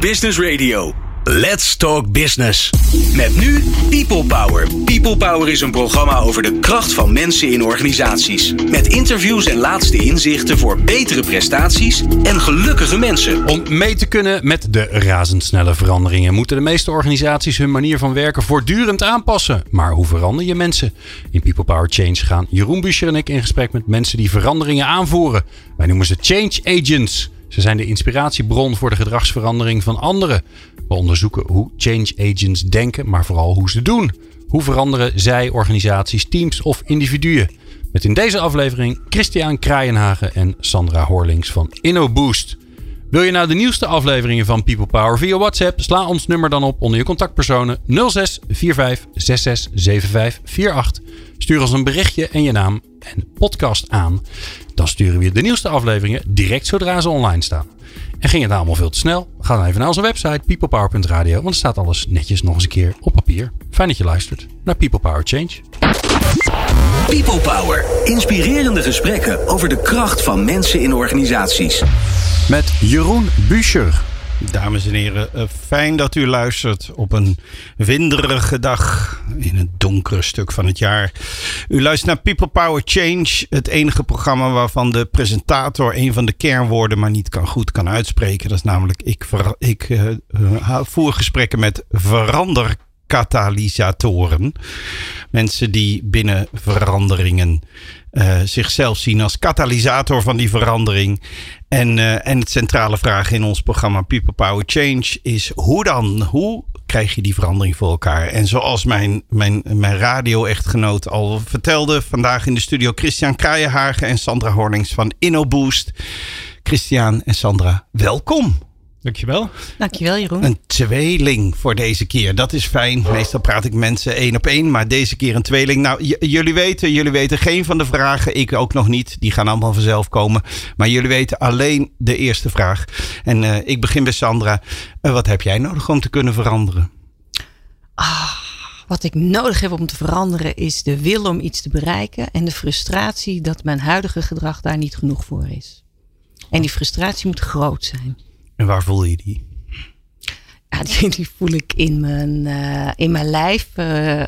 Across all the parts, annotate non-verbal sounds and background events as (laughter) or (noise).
Business Radio. Let's Talk Business. Met nu People Power. People Power is een programma over de kracht van mensen in organisaties. Met interviews en laatste inzichten voor betere prestaties en gelukkige mensen. Om mee te kunnen met de razendsnelle veranderingen moeten de meeste organisaties hun manier van werken voortdurend aanpassen. Maar hoe verander je mensen? In People Power Change gaan Jeroen Buescher en ik in gesprek met mensen die veranderingen aanvoeren. Wij noemen ze change agents. Ze zijn de inspiratiebron voor de gedragsverandering van anderen. We onderzoeken hoe change agents denken, maar vooral hoe ze doen. Hoe veranderen zij organisaties, teams of individuen? Met in deze aflevering Christian Kraaienhagen en Sandra Horlings van InnoBoost. Wil je nou de nieuwste afleveringen van People Power via WhatsApp? Sla ons nummer dan op onder je contactpersonen 06 45 66 75 48. Stuur ons een berichtje en je naam en podcast aan. Dan sturen we je de nieuwste afleveringen direct zodra ze online staan. En ging het nou allemaal veel te snel? Ga dan even naar onze website peoplepower.radio, want er staat alles netjes nog eens een keer op papier. Fijn dat je luistert naar People Power Change. People Power. Inspirerende gesprekken over de kracht van mensen in organisaties. Met Jeroen Buescher. Dames en heren, eh, fijn dat u luistert op een winderige dag in het donkere stuk van het jaar. U luistert naar People Power Change, het enige programma waarvan de presentator een van de kernwoorden maar niet kan, goed kan uitspreken. Dat is namelijk, ik, ver, ik uh, voer gesprekken met veranderkatalysatoren. Mensen die binnen veranderingen uh, zichzelf zien als katalysator van die verandering. En, uh, en het centrale vraag in ons programma People Power Change is hoe dan? Hoe krijg je die verandering voor elkaar? En zoals mijn, mijn, mijn radio-echtgenoot al vertelde, vandaag in de studio Christian Kraaienhagen en Sandra Hornings van InnoBoost. Christian en Sandra, welkom. Dankjewel. Dankjewel, Jeroen. Een tweeling voor deze keer. Dat is fijn. Meestal praat ik mensen één op één, maar deze keer een tweeling. Nou, jullie weten, jullie weten geen van de vragen. Ik ook nog niet. Die gaan allemaal vanzelf komen. Maar jullie weten alleen de eerste vraag. En uh, ik begin bij Sandra. Uh, wat heb jij nodig om te kunnen veranderen? Ah, wat ik nodig heb om te veranderen is de wil om iets te bereiken en de frustratie dat mijn huidige gedrag daar niet genoeg voor is. En die frustratie moet groot zijn. En waar voel je die? Ja, die, die voel ik in mijn, uh, in mijn lijf. Uh, uh,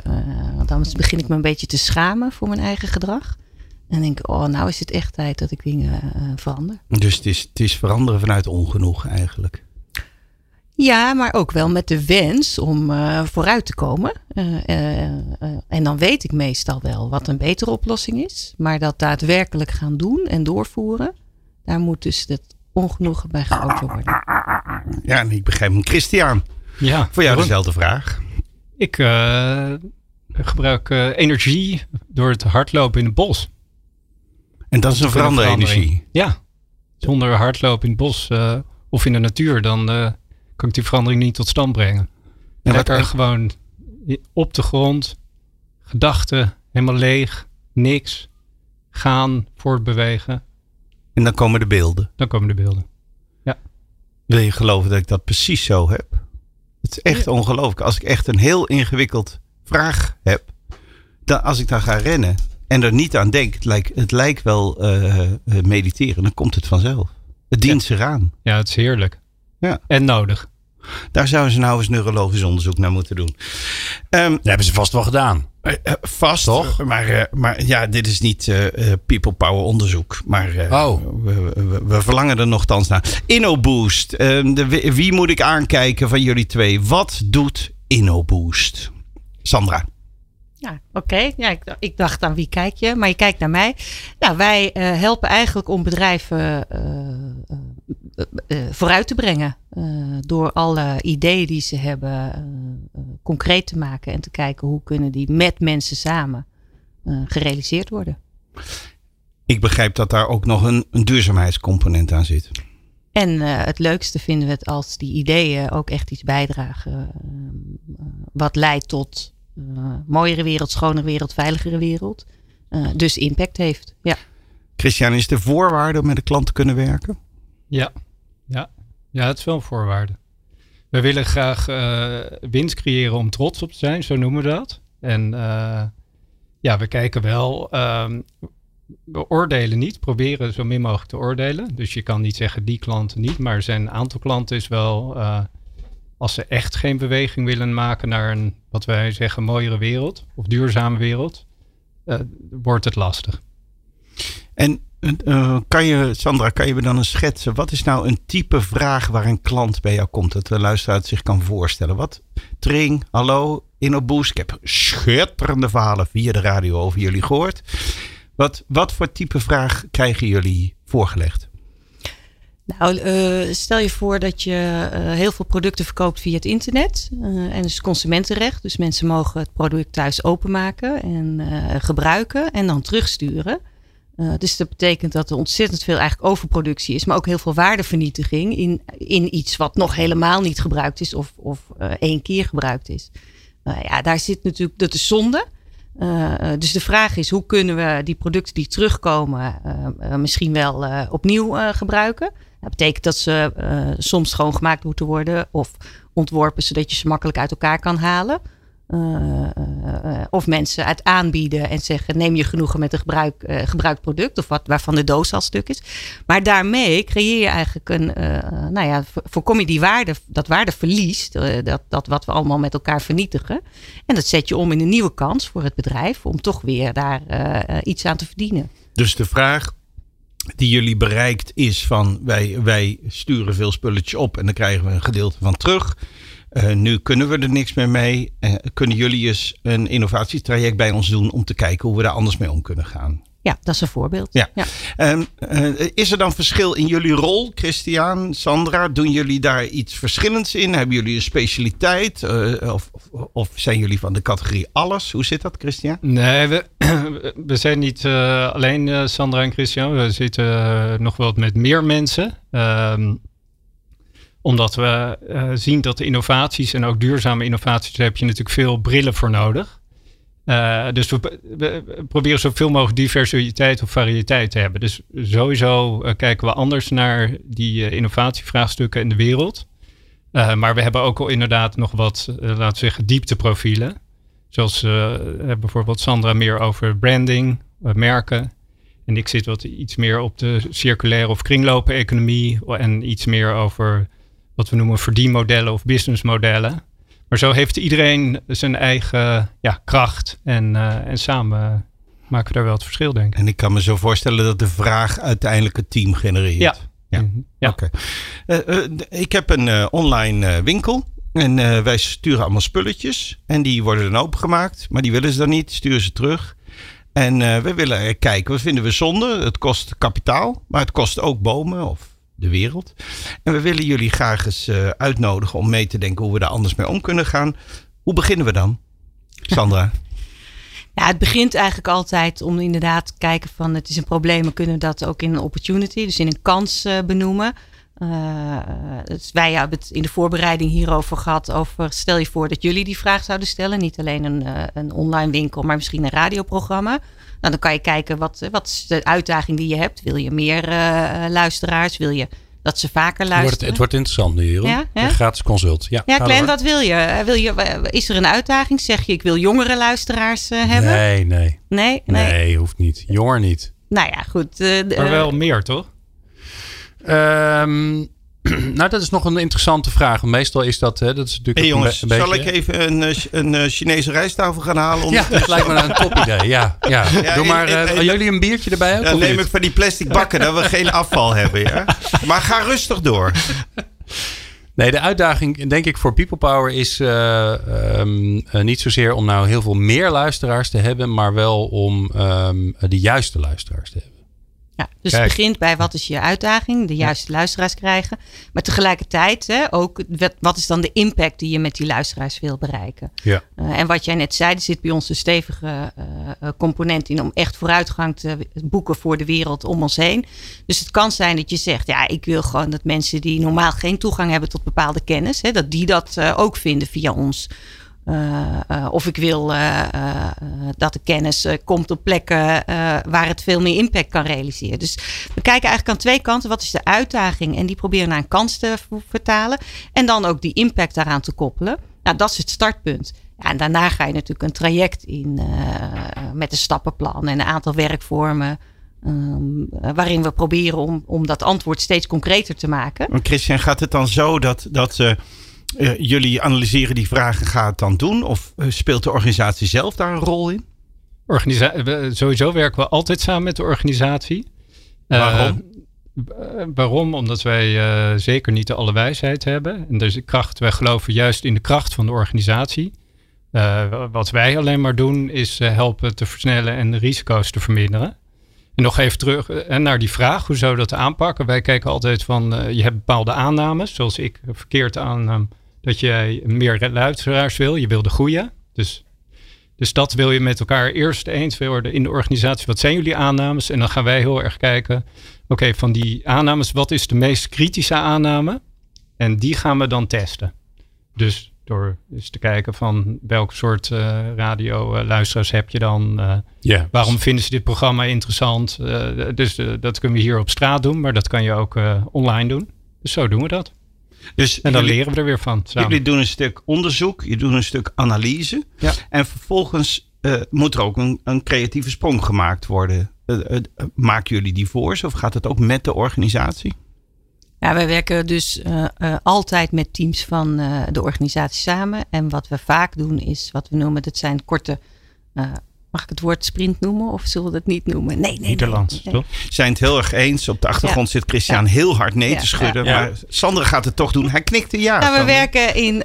want anders begin ik me een beetje te schamen voor mijn eigen gedrag. En denk oh, nou is het echt tijd dat ik dingen verander. Dus het is, het is veranderen vanuit ongenoeg eigenlijk. Ja, maar ook wel met de wens om vooruit te komen. en dan weet ik meestal wel wat een betere oplossing is. Maar dat daadwerkelijk gaan doen en doorvoeren, daar moet dus het ongenoegen bij gehouden worden. Ja, en ik begrijp hem. Christian, ja, voor jou dezelfde vraag. Ik uh, gebruik uh, energie door het hardlopen in het bos. En dat is een veranderenergie? Ja. Zonder hardlopen in het bos uh, of in de natuur, dan kan ik die verandering niet tot stand brengen. En Lekker gewoon op de grond, gedachten helemaal leeg, niks, gaan, voortbewegen. En dan komen de beelden. Dan komen de beelden. Ja. Wil je geloven dat ik dat precies zo heb? Het is echt ja. ongelooflijk. Als ik echt een heel ingewikkeld vraag heb, dan als ik dan ga rennen en er niet aan denk, het lijkt, het lijkt wel uh, mediteren, dan komt het vanzelf. Het dient ja. zich aan. Ja, het is heerlijk. Ja. En nodig. Daar zouden ze nou eens neurologisch onderzoek naar moeten doen. Um, dat hebben ze vast wel gedaan. Uh, uh, vast, toch? Maar, uh, maar ja, dit is niet people power onderzoek. Maar oh. we, we, we, verlangen er nogthans naar. InnoBoost. Ehm, de, wie moet ik aankijken van jullie twee? Wat doet InnoBoost? Sandra. Ja, oké. Okay. Ja, ik, ik, dacht aan wie kijk je, maar je kijkt naar mij. Nou, wij uh, helpen eigenlijk om bedrijven uh, uh, vooruit te brengen. Door alle ideeën die ze hebben concreet te maken en te kijken hoe kunnen die met mensen samen gerealiseerd worden. Ik begrijp dat daar ook nog een, een duurzaamheidscomponent aan zit. En het leukste vinden we het als die ideeën ook echt iets bijdragen wat leidt tot uh, mooiere wereld, schonere wereld, veiligere wereld. Uh, dus impact heeft. Ja. Christian, is de voorwaarde om met de klant te kunnen werken? Ja, ja. het is wel een voorwaarde. We willen graag uh, winst creëren om trots op te zijn, zo noemen we dat. En ja, we kijken wel, um, we oordelen niet, proberen zo min mogelijk te oordelen. Dus je kan niet zeggen die klanten niet, maar zijn aantal klanten is wel als ze echt geen beweging willen maken naar een, wat wij zeggen, mooiere wereld of duurzame wereld, wordt het lastig. En uh, kan je, Sandra, kan je me dan een schetsen? Wat is nou een type vraag waar een klant bij jou komt? Dat de luisteraar zich kan voorstellen. Wat? Tring, hallo, InnoBoost. Ik heb schitterende verhalen via de radio over jullie gehoord. Wat, wat voor type vraag krijgen jullie voorgelegd? Nou, uh, stel je voor dat je uh, heel veel producten verkoopt via het internet. En dus consumentenrecht. Dus mensen mogen het product thuis openmaken en gebruiken en dan terugsturen. Dus dat betekent dat er ontzettend veel eigenlijk overproductie is, maar ook heel veel waardevernietiging in, in iets wat nog helemaal niet gebruikt is of, of één keer gebruikt is. ja, daar zit natuurlijk, dat is zonde. Uh, dus de vraag is, hoe kunnen we die producten die terugkomen uh, misschien wel opnieuw gebruiken? Dat betekent dat ze soms schoongemaakt moeten worden of ontworpen zodat je ze makkelijk uit elkaar kan halen. Uh, uh, of mensen het aanbieden en zeggen: neem je genoegen met een gebruik, uh, gebruikt product of wat waarvan de doos al stuk is. Maar daarmee creëer je eigenlijk een, nou ja, voorkom je die waarde, dat waardeverlies, dat, dat wat we allemaal met elkaar vernietigen. En dat zet je om in een nieuwe kans voor het bedrijf om toch weer daar iets aan te verdienen. Dus de vraag die jullie bereikt is van wij, wij sturen veel spulletjes op en dan krijgen we een gedeelte van terug. Uh, nu kunnen we er niks meer mee. Uh, kunnen jullie eens een innovatietraject bij ons doen om te kijken hoe we daar anders mee om kunnen gaan? Ja, dat is een voorbeeld. Ja. ja. Um, uh, is er dan verschil in jullie rol, Christian, Sandra? Doen jullie daar iets verschillends in? Hebben jullie een specialiteit? Of, of, of, zijn jullie van de categorie alles? Hoe zit dat, Christian? Nee, we, (clears throat) we zijn niet alleen Sandra en Christian. We zitten nog wel met meer mensen. Um, omdat we uh, zien dat de innovaties en ook duurzame innovaties, daar heb je natuurlijk veel brillen voor nodig. Uh, dus we, we, proberen zoveel mogelijk diversiteit of variëteit te hebben. Dus sowieso uh, kijken we anders naar die innovatievraagstukken in de wereld. maar we hebben ook al inderdaad nog wat, laten we zeggen, diepteprofielen. Zoals bijvoorbeeld Sandra meer over branding, merken. En ik zit wat iets meer op de circulaire of kringlopen economie. En iets meer over wat we noemen verdienmodellen of businessmodellen. Maar zo heeft iedereen zijn eigen ja, kracht en, uh, en samen maken we daar wel het verschil, denk ik. En ik kan me zo voorstellen dat de vraag uiteindelijk het team genereert. Ja. ja. Mhm. ja. Oké. Okay. Uh, uh, ik heb een online winkel. En wij sturen allemaal spulletjes. En die worden dan opengemaakt. Maar die willen ze dan niet. Sturen ze terug. En we willen kijken. Wat vinden we zonde? Het kost kapitaal. Maar het kost ook bomen of de wereld. En we willen jullie graag eens uh, uitnodigen om mee te denken hoe we daar anders mee om kunnen gaan. Hoe beginnen we dan, Sandra? (laughs) Ja, het begint eigenlijk altijd om inderdaad te kijken van het is een probleem, we kunnen dat ook in een opportunity, dus in een kans uh, benoemen. Uh, dus wij hebben het in de voorbereiding hierover gehad. Over stel je voor dat jullie die vraag zouden stellen. Niet alleen een, uh, een online winkel, maar misschien een radioprogramma. Nou, dan kan je kijken wat, wat is de uitdaging die je hebt. Wil je meer uh, luisteraars? Wil je dat ze vaker luisteren? Het wordt, het wordt interessant nu, Jeroen. Ja, ja? gratis consult. Ja, ja Glenn, wat wil je? wil je? Is er een uitdaging? Zeg je, ik wil jongere luisteraars hebben? Nee, nee. Nee? Nee, nee hoeft niet. Jonger niet. Nou ja, goed. maar wel meer, toch? Um, (clears throat) nou, dat is nog een interessante vraag. Meestal is dat, hè, dat is natuurlijk hey jongens, een, een zal ik even een, eh, een, een, Chinese rijsttafel gaan halen? Ja, dat lijkt me een top idee. Ja, ja. (laughs) ja Doe maar, uh, in, jullie een biertje erbij ook? Dan neem ik van die plastic bakken, dat we (laughs) geen afval hebben. Ja? Maar ga rustig door. Nee, de uitdaging denk ik voor People Power is uh, um, uh, niet zozeer om nou heel veel meer luisteraars te hebben, maar wel om um, de juiste luisteraars te hebben. Ja, dus Kijk. het begint bij wat is je uitdaging, de juiste ja. luisteraars krijgen. Maar tegelijkertijd hè, ook wat is dan de impact die je met die luisteraars wil bereiken. Ja. Uh, en wat jij net zei, er zit bij ons een stevige uh, component in om echt vooruitgang te boeken voor de wereld om ons heen. Dus het kan zijn dat je zegt, ja, ik wil gewoon dat mensen die normaal geen toegang hebben tot bepaalde kennis, hè, dat die dat uh, ook vinden via ons. Uh, uh, of ik wil uh, dat de kennis komt op plekken waar het veel meer impact kan realiseren. Dus we kijken eigenlijk aan twee kanten. Wat is de uitdaging? En die proberen naar een kans te vertalen. En dan ook die impact daaraan te koppelen. Nou, dat is het startpunt. Ja, en daarna ga je natuurlijk een traject in met een stappenplan en een aantal werkvormen. Um, waarin we proberen om, om dat antwoord steeds concreter te maken. Christian, gaat het dan zo dat, dat jullie analyseren die vragen, gaat het dan doen? Of speelt de organisatie zelf daar een rol in? Organisa sowieso werken we altijd samen met de organisatie. Waarom? waarom? Omdat wij zeker niet de alle wijsheid hebben. En dus kracht, wij geloven juist in de kracht van de organisatie. Wat wij alleen maar doen is helpen te versnellen en de risico's te verminderen. En nog even terug uh, naar die vraag, hoe zou dat aanpakken? Wij kijken altijd van, je hebt bepaalde aannames, zoals ik verkeerd aannam, dat jij meer luisteraars wil, je wil de goede. Dus, dus dat wil je met elkaar eerst eens worden in de organisatie. Wat zijn jullie aannames? En dan gaan wij heel erg kijken, oké, van die aannames, wat is de meest kritische aanname? En die gaan we dan testen. Dus door eens te kijken van welk soort uh, radioluisteraars heb je dan. Uh, yeah. Waarom vinden ze dit programma interessant? Uh, dus dat kunnen we hier op straat doen, maar dat kan je ook online doen. Dus zo doen we dat. Dus en dan leren we er weer van. Samen. Jullie doen een stuk onderzoek, je doet een stuk analyse. Ja. En vervolgens moet er ook een, een, creatieve sprong gemaakt worden. maken jullie die voor of gaat het ook met de organisatie? Ja, wij werken dus uh, uh, altijd met teams van uh, de organisatie samen. En wat we vaak doen is wat we noemen, dat zijn korte, mag ik het woord sprint noemen of zullen we het niet noemen? Nee, nee. Nederlands, nee, nee. Zijn het heel erg eens. Op de achtergrond ja. zit Christian ja. heel hard nee ja. te schudden. Maar Sandra gaat het toch doen. Hij knikte ja. Nou, we werken in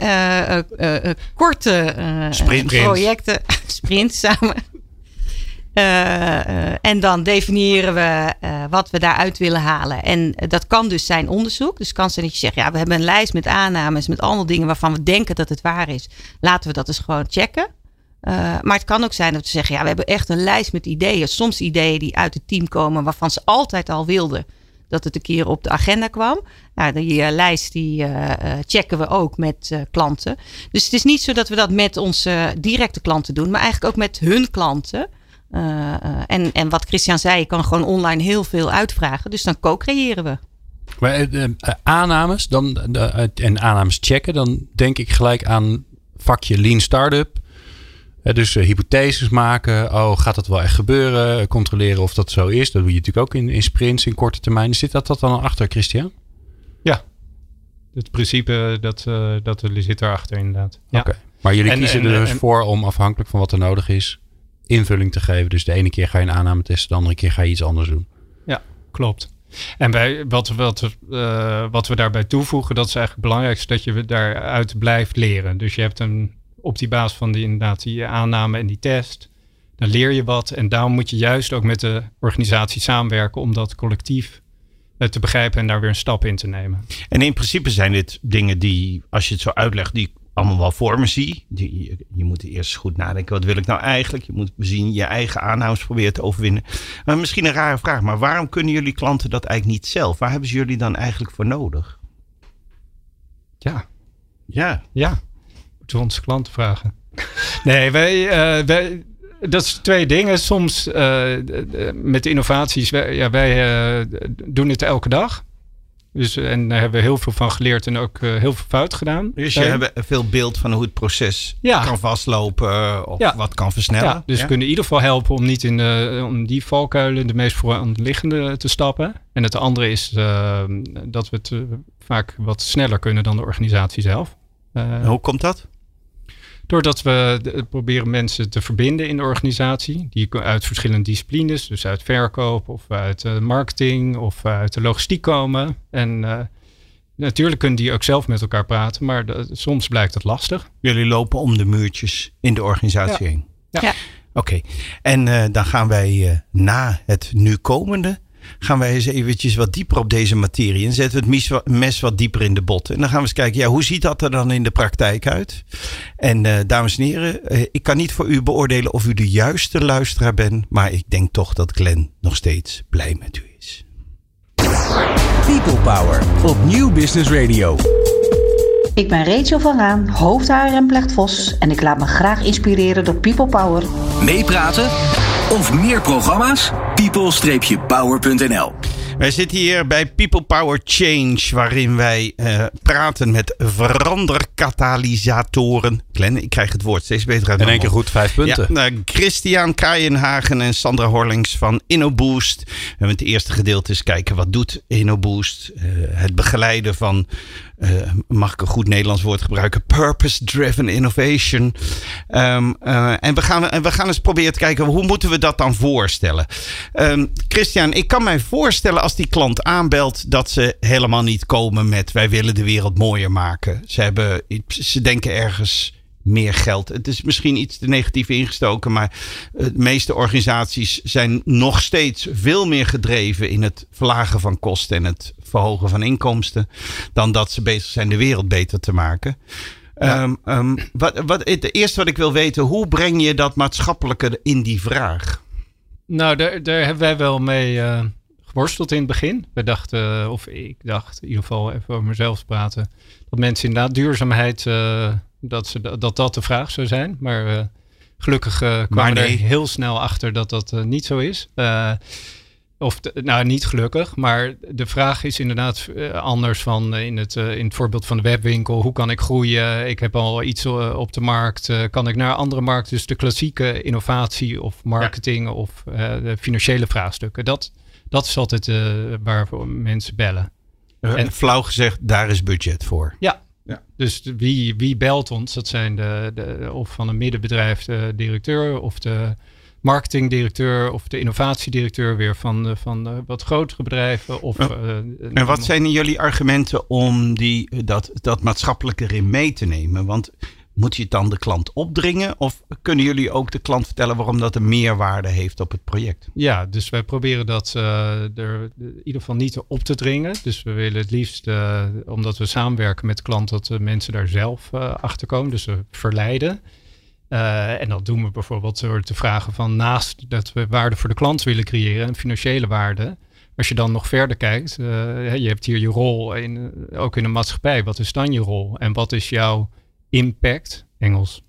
korte sprint. projecten, (laughs) sprint samen. Uh, en dan definiëren we uh, wat we daaruit willen halen. En dat kan dus zijn onderzoek. Dus het kan zijn dat je zegt, ja, we hebben een lijst met aannames, met allemaal dingen waarvan we denken dat het waar is. Laten we dat eens gewoon checken. maar het kan ook zijn dat we zeggen, ja, we hebben echt een lijst met ideeën. Soms ideeën die uit het team komen waarvan ze altijd al wilden dat het een keer op de agenda kwam. Nou, die lijst die checken we ook met klanten. Dus het is niet zo dat we dat met onze directe klanten doen, maar eigenlijk ook met hun klanten. Uh, en, en wat Christian zei, je kan gewoon online heel veel uitvragen. Dus dan co-creëren we. Maar uh, aannames dan, en aannames checken, dan denk ik gelijk aan vakje Lean Startup. dus hypotheses maken. Oh, gaat dat wel echt gebeuren? Controleren of dat zo is. Dat doe je natuurlijk ook in, in sprints in korte termijn. Zit dat, dat dan achter, Christian? Ja, het principe dat, dat zit erachter inderdaad. Ja. Oké. Maar jullie kiezen er dus voor om afhankelijk van wat er nodig is invulling te geven. Dus de ene keer ga je een aanname testen, de andere keer ga je iets anders doen. Ja, klopt. En bij, wat, wat, uh, wat we daarbij toevoegen, dat is eigenlijk het belangrijkste, dat je daaruit blijft leren. Dus je hebt een, op die basis van die, inderdaad, die aanname en die test, dan leer je wat. En daarom moet je juist ook met de organisatie samenwerken om dat collectief eh, te begrijpen en daar weer een stap in te nemen. En in principe zijn dit dingen die, als je het zo uitlegt, die allemaal wel vormen zie. Je, je, moet eerst goed nadenken. Wat wil ik nou eigenlijk? Je moet zien je eigen aanhouders proberen te overwinnen. Maar misschien een rare vraag. Maar waarom kunnen jullie klanten dat eigenlijk niet zelf? Waar hebben ze jullie dan eigenlijk voor nodig? Ja. Ja. Ja. Moeten we onze klanten vragen. (laughs) nee, wij, uh, wij, dat is twee dingen. Soms uh, met innovaties. Wij, ja, wij uh, doen het elke dag. Dus, en daar hebben we heel veel van geleerd en ook uh, heel veel fout gedaan. Dus je hebt veel beeld van hoe het proces ja. kan vastlopen eh, of ja. wat kan versnellen. Ja, dus we kunnen in ieder geval helpen om niet in de, om die valkuilen de meest vooraanliggende te stappen. En het andere is uh, dat we het vaak wat sneller kunnen dan de organisatie zelf. hoe komt dat? Doordat we proberen mensen te verbinden in de organisatie. Die uit verschillende disciplines, dus uit verkoop of uit uh, marketing of uit de logistiek komen. En uh, natuurlijk kunnen die ook zelf met elkaar praten, maar de, soms blijkt dat lastig. Jullie lopen om de muurtjes in de organisatie ja. heen. Ja. ja. Oké, okay. en uh, dan gaan wij na het nu komende gaan wij eens eventjes wat dieper op deze materie en zetten we het mes wat dieper in de bot. En dan gaan we eens kijken, ja, hoe ziet dat er dan in de praktijk uit? En uh, dames en heren, uh, ik kan niet voor u beoordelen of u de juiste luisteraar bent, maar ik denk toch dat Glenn nog steeds blij met u is. People Power op Nieuw Business Radio. Ik ben Rachel van Raan, hoofdhaar en Vos en ik laat me graag inspireren door People Power. Meepraten of meer programma's? people-power.nl wij zitten hier bij People Power Change, waarin wij uh, praten met veranderkatalysatoren. Glenn, ik krijg het woord steeds beter uit. In één keer goed, vijf punten. Ja, uh, Christian Kraaienhagen en Sandra Horlings van InnoBoost. We hebben het eerste gedeelte eens kijken wat doet InnoBoost. Uh, het begeleiden van mag ik een goed Nederlands woord gebruiken? Purpose-driven innovation. Um, en, we gaan, en we gaan eens proberen te kijken hoe moeten we dat dan voorstellen. Um, Christian, ik kan mij voorstellen als die klant aanbelt dat ze helemaal niet komen met wij willen de wereld mooier maken. Ze, hebben, ze denken ergens meer geld. Het is misschien iets te negatief ingestoken, maar de meeste organisaties zijn nog steeds veel meer gedreven in het verlagen van kosten en het verhogen van inkomsten, dan dat ze bezig zijn de wereld beter te maken. Ehm, ehm, wat, wat, het eerste wat ik wil weten, hoe breng je dat maatschappelijke in die vraag? Nou, daar, daar hebben wij wel mee uh, geworsteld in het begin. We dachten, of ik dacht in ieder geval even over mezelf praten, dat mensen inderdaad duurzaamheid. Uh, dat, ze, dat dat de vraag zou zijn. Maar uh, gelukkig uh, kwamen we er heel snel achter dat dat uh, niet zo is. of nou, niet gelukkig, maar de vraag is inderdaad anders van in het, in het voorbeeld van de webwinkel. Hoe kan ik groeien? Ik heb al iets op de markt. kan ik naar andere markten? Dus de klassieke innovatie of marketing ja. of de financiële vraagstukken. Dat, dat is altijd waar mensen bellen. En flauw gezegd, daar is budget voor. Ja, ja. Dus wie, wie belt ons? Dat zijn de, de, of van een middenbedrijf de directeur of de marketingdirecteur of de innovatiedirecteur weer van, van wat grotere bedrijven. Of, uh, en wat zijn jullie argumenten om die, dat, dat maatschappelijke erin mee te nemen? Want moet je het dan de klant opdringen? Of kunnen jullie ook de klant vertellen waarom dat een meerwaarde heeft op het project? Ja, dus wij proberen dat uh, er in ieder geval niet op te dringen. Dus we willen het liefst, uh, omdat we samenwerken met de klant, dat de mensen daar zelf uh, achter komen. Dus we verleiden. en dat doen we bijvoorbeeld door te vragen van naast dat we waarde voor de klant willen creëren, een financiële waarde. Als je dan nog verder kijkt, je hebt hier je rol in, ook in de maatschappij. Wat is dan je rol? En wat is jouw impact, Engels,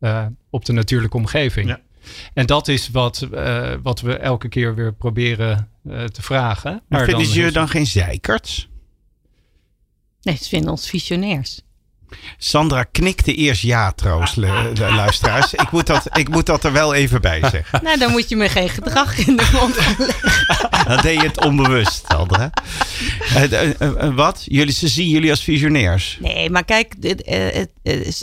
uh, op de natuurlijke omgeving. Ja. En dat is wat, uh, wat we elke keer weer proberen uh, te vragen. Maar vinden ze je dan geen zeikerts? Nee, ze vinden ons visionairs. Sandra knikte eerst ja trouwens, de luisteraars. Ik moet, dat, ik moet dat er wel even bij (laughs) zeggen. Nou, dan moet je me geen gedrag in de mond leggen. Dan deed je het onbewust, Sandra. Uh, uh, wat? Jullie, ze zien jullie als visionairs? Nee, maar kijk,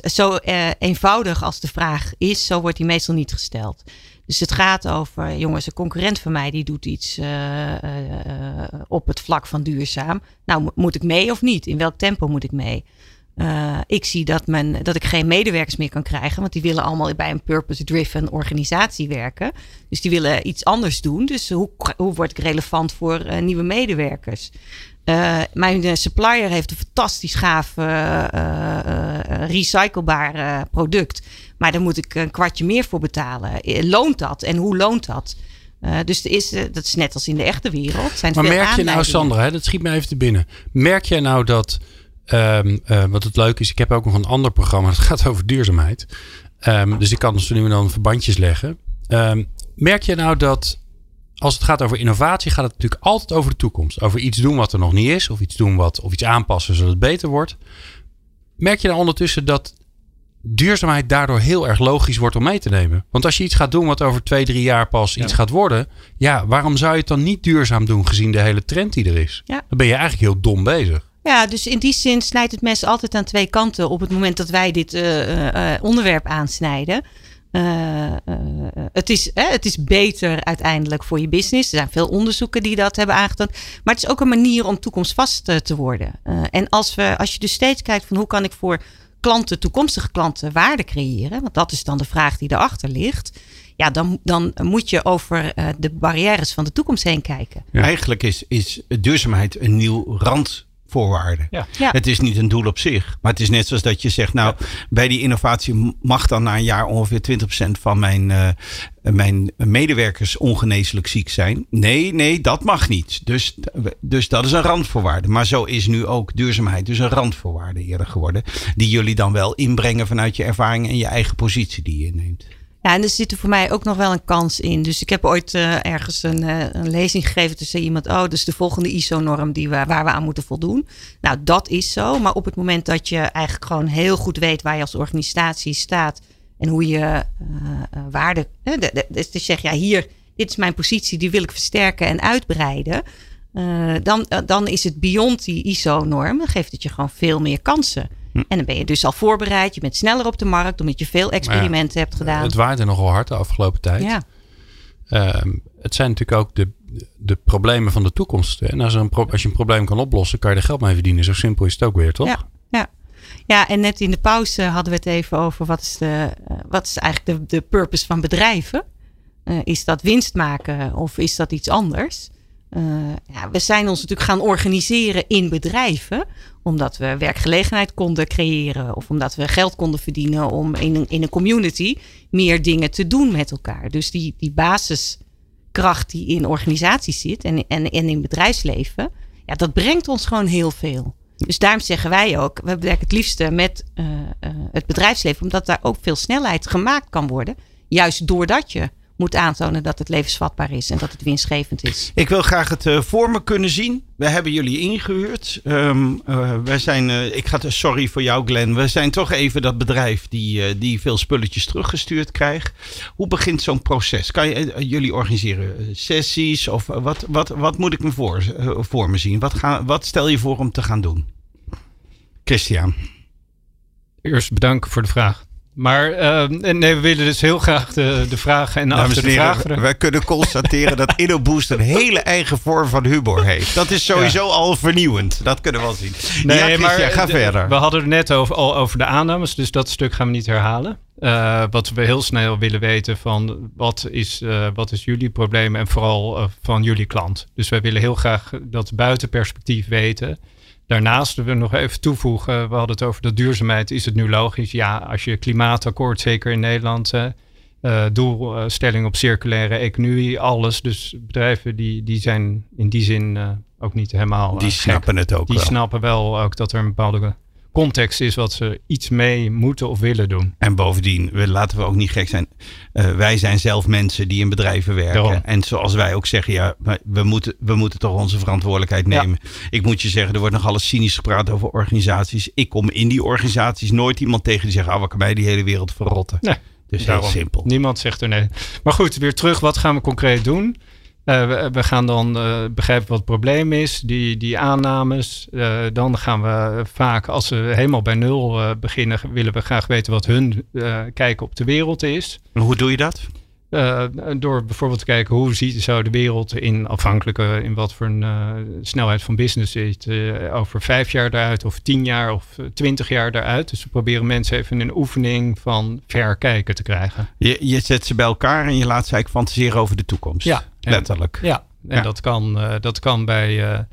zo eenvoudig als de vraag is, zo wordt die meestal niet gesteld. Dus het gaat over, jongens, een concurrent van mij die doet iets uh, uh, op het vlak van duurzaam. Nou, moet ik mee of niet? In welk tempo moet ik mee? Uh, ik zie dat, men, dat ik geen medewerkers meer kan krijgen, want die willen allemaal bij een purpose-driven organisatie werken. Dus die willen iets anders doen. Dus hoe, hoe word ik relevant voor uh, nieuwe medewerkers? Uh, mijn supplier heeft een fantastisch gaaf recyclebaar product, maar daar moet ik een kwartje meer voor betalen. Loont dat en hoe loont dat? dus is, dat is net als in de echte wereld. Zijn maar merk je nou, Sandra, hè, dat schiet me even te binnen. Merk jij nou dat Um, uh, wat het leuk is, ik heb ook nog een ander programma. Dat (laughs) gaat over duurzaamheid. Um, dus ik kan dus nu en dan verbandjes leggen. Um, merk je nou dat als het gaat over innovatie, gaat het natuurlijk altijd over de toekomst. Over iets doen wat er nog niet is. Of iets doen wat, of iets aanpassen zodat het beter wordt. Merk je nou ondertussen dat duurzaamheid daardoor heel erg logisch wordt om mee te nemen? Want als je iets gaat doen wat over twee, drie jaar pas iets gaat worden. Ja, waarom zou je het dan niet duurzaam doen gezien de hele trend die er is? Ja. Dan ben je eigenlijk heel dom bezig. Ja, dus in die zin snijdt het mes altijd aan twee kanten op het moment dat wij dit uh, uh, onderwerp aansnijden. Uh, het, is, het is beter uiteindelijk voor je business. Er zijn veel onderzoeken die dat hebben aangetoond. Maar het is ook een manier om toekomstvast te worden. en als, we, als je dus steeds kijkt van hoe kan ik voor klanten, toekomstige klanten, waarde creëren. Want dat is dan de vraag die erachter ligt. Ja, dan, dan moet je over de barrières van de toekomst heen kijken. Eigenlijk is, is duurzaamheid een nieuw rand voorwaarden. Ja. Het is niet een doel op zich. Maar het is net zoals dat je zegt, nou, bij die innovatie mag dan na een jaar ongeveer 20% van mijn, uh, mijn medewerkers ongeneeslijk ziek zijn. Nee, nee, dat mag niet. Dus, dus dat is een randvoorwaarde. Maar zo is nu ook duurzaamheid dus een randvoorwaarde eerder geworden. Die jullie dan wel inbrengen vanuit je ervaring en je eigen positie die je neemt. Ja, en er zit er voor mij ook nog wel een kans in. Dus ik heb ooit uh, ergens een, uh, een, lezing gegeven. Toen zei iemand, oh, dus de volgende ISO-norm die we, waar we aan moeten voldoen. Nou, dat is zo. Maar op het moment dat je eigenlijk gewoon heel goed weet waar je als organisatie staat. En hoe je uh, waarde. Dus, dus zeg ja, hier, dit is mijn positie, die wil ik versterken en uitbreiden. dan, dan is het beyond die ISO-norm. Dan geeft het je gewoon veel meer kansen. Hm. En dan ben je dus al voorbereid. Je bent sneller op de markt omdat je veel experimenten hebt gedaan. Het waait er nogal hard de afgelopen tijd. Ja. Ehm, het zijn natuurlijk ook de, de problemen van de toekomst. En als, een als je een probleem kan oplossen, kan je er geld mee verdienen. Zo simpel is het ook weer, toch? Ja, ja. ja en net in de pauze hadden we het even over wat is, de, eh, wat is eigenlijk de, de purpose van bedrijven? Uh, is dat winst maken of is dat iets anders? Uh, ja, we zijn ons natuurlijk gaan organiseren in bedrijven. Omdat we werkgelegenheid konden creëren. Of omdat we geld konden verdienen om in een, in een community meer dingen te doen met elkaar. Dus die, die basiskracht die in organisaties zit en, en, in bedrijfsleven. Ja, dat brengt ons gewoon heel veel. Dus daarom zeggen wij ook, we werken het liefste met uh, uh, het bedrijfsleven. Omdat daar ook veel snelheid gemaakt kan worden. Juist doordat je moet aantonen dat het levensvatbaar is en dat het winstgevend is. Ik wil graag het uh, voor me kunnen zien. We hebben jullie ingehuurd. Um, uh, wij zijn, uh, ik ga sorry voor jou, Glenn. We zijn toch even dat bedrijf die, die veel spulletjes teruggestuurd krijgt. Hoe begint zo'n proces? Kan je, jullie organiseren sessies of wat, wat, wat moet ik me voor, voor me zien? Wat, ga, wat stel je voor om te gaan doen? Christian. Eerst bedanken voor de vraag. Maar uh, nee, we willen dus heel graag de, de vragen en Dames achter de vragen. Wij kunnen constateren dat InnoBoost een hele eigen vorm van humor heeft. Dat is sowieso al vernieuwend. Dat kunnen we wel zien. Nee, ja, maar ga verder. We hadden het net over, al over de aannames, dus dat stuk gaan we niet herhalen. Uh, wat we heel snel willen weten van wat is, uh, wat is jullie probleem en vooral uh, van jullie klant. Dus wij willen heel graag dat buitenperspectief weten. Daarnaast willen we nog even toevoegen, we hadden het over de duurzaamheid. Is het nu logisch? Ja, als je klimaatakkoord, zeker in Nederland, uh, doelstelling op circulaire economie, alles. Dus bedrijven die, die zijn in die zin uh, ook niet helemaal. die snappen het ook. Die snappen wel ook dat er een bepaalde context is wat ze iets mee moeten of willen doen. En bovendien, we, laten we ook niet gek zijn. Uh, wij zijn zelf mensen die in bedrijven werken. Daarom. En zoals wij ook zeggen, ja, we moeten, we moeten toch onze verantwoordelijkheid nemen. Ja. Ik moet je zeggen, er wordt nog alles cynisch gepraat over organisaties. Ik kom in die organisaties nooit iemand tegen die zegt, ah, wat kan mij die hele wereld verrotten. Nee. Dus heel simpel. Niemand zegt er nee. Maar goed, weer terug. Wat gaan we concreet doen? Uh, we, we, gaan dan uh, begrijpen wat het probleem is, die, die aannames. Uh, dan gaan we vaak, als we helemaal bij nul beginnen, willen we graag weten wat hun kijk op de wereld is. En hoe doe je dat? Door bijvoorbeeld te kijken hoe ziet, zou de wereld in afhankelijk in wat voor een snelheid van business zit, over vijf jaar eruit of tien jaar of twintig jaar eruit. Dus we proberen mensen even een oefening van ver kijken te krijgen. Je, je zet ze bij elkaar en je laat ze eigenlijk fantaseren over de toekomst. Ja, letterlijk. En, ja, en ja. Dat, kan, dat kan bij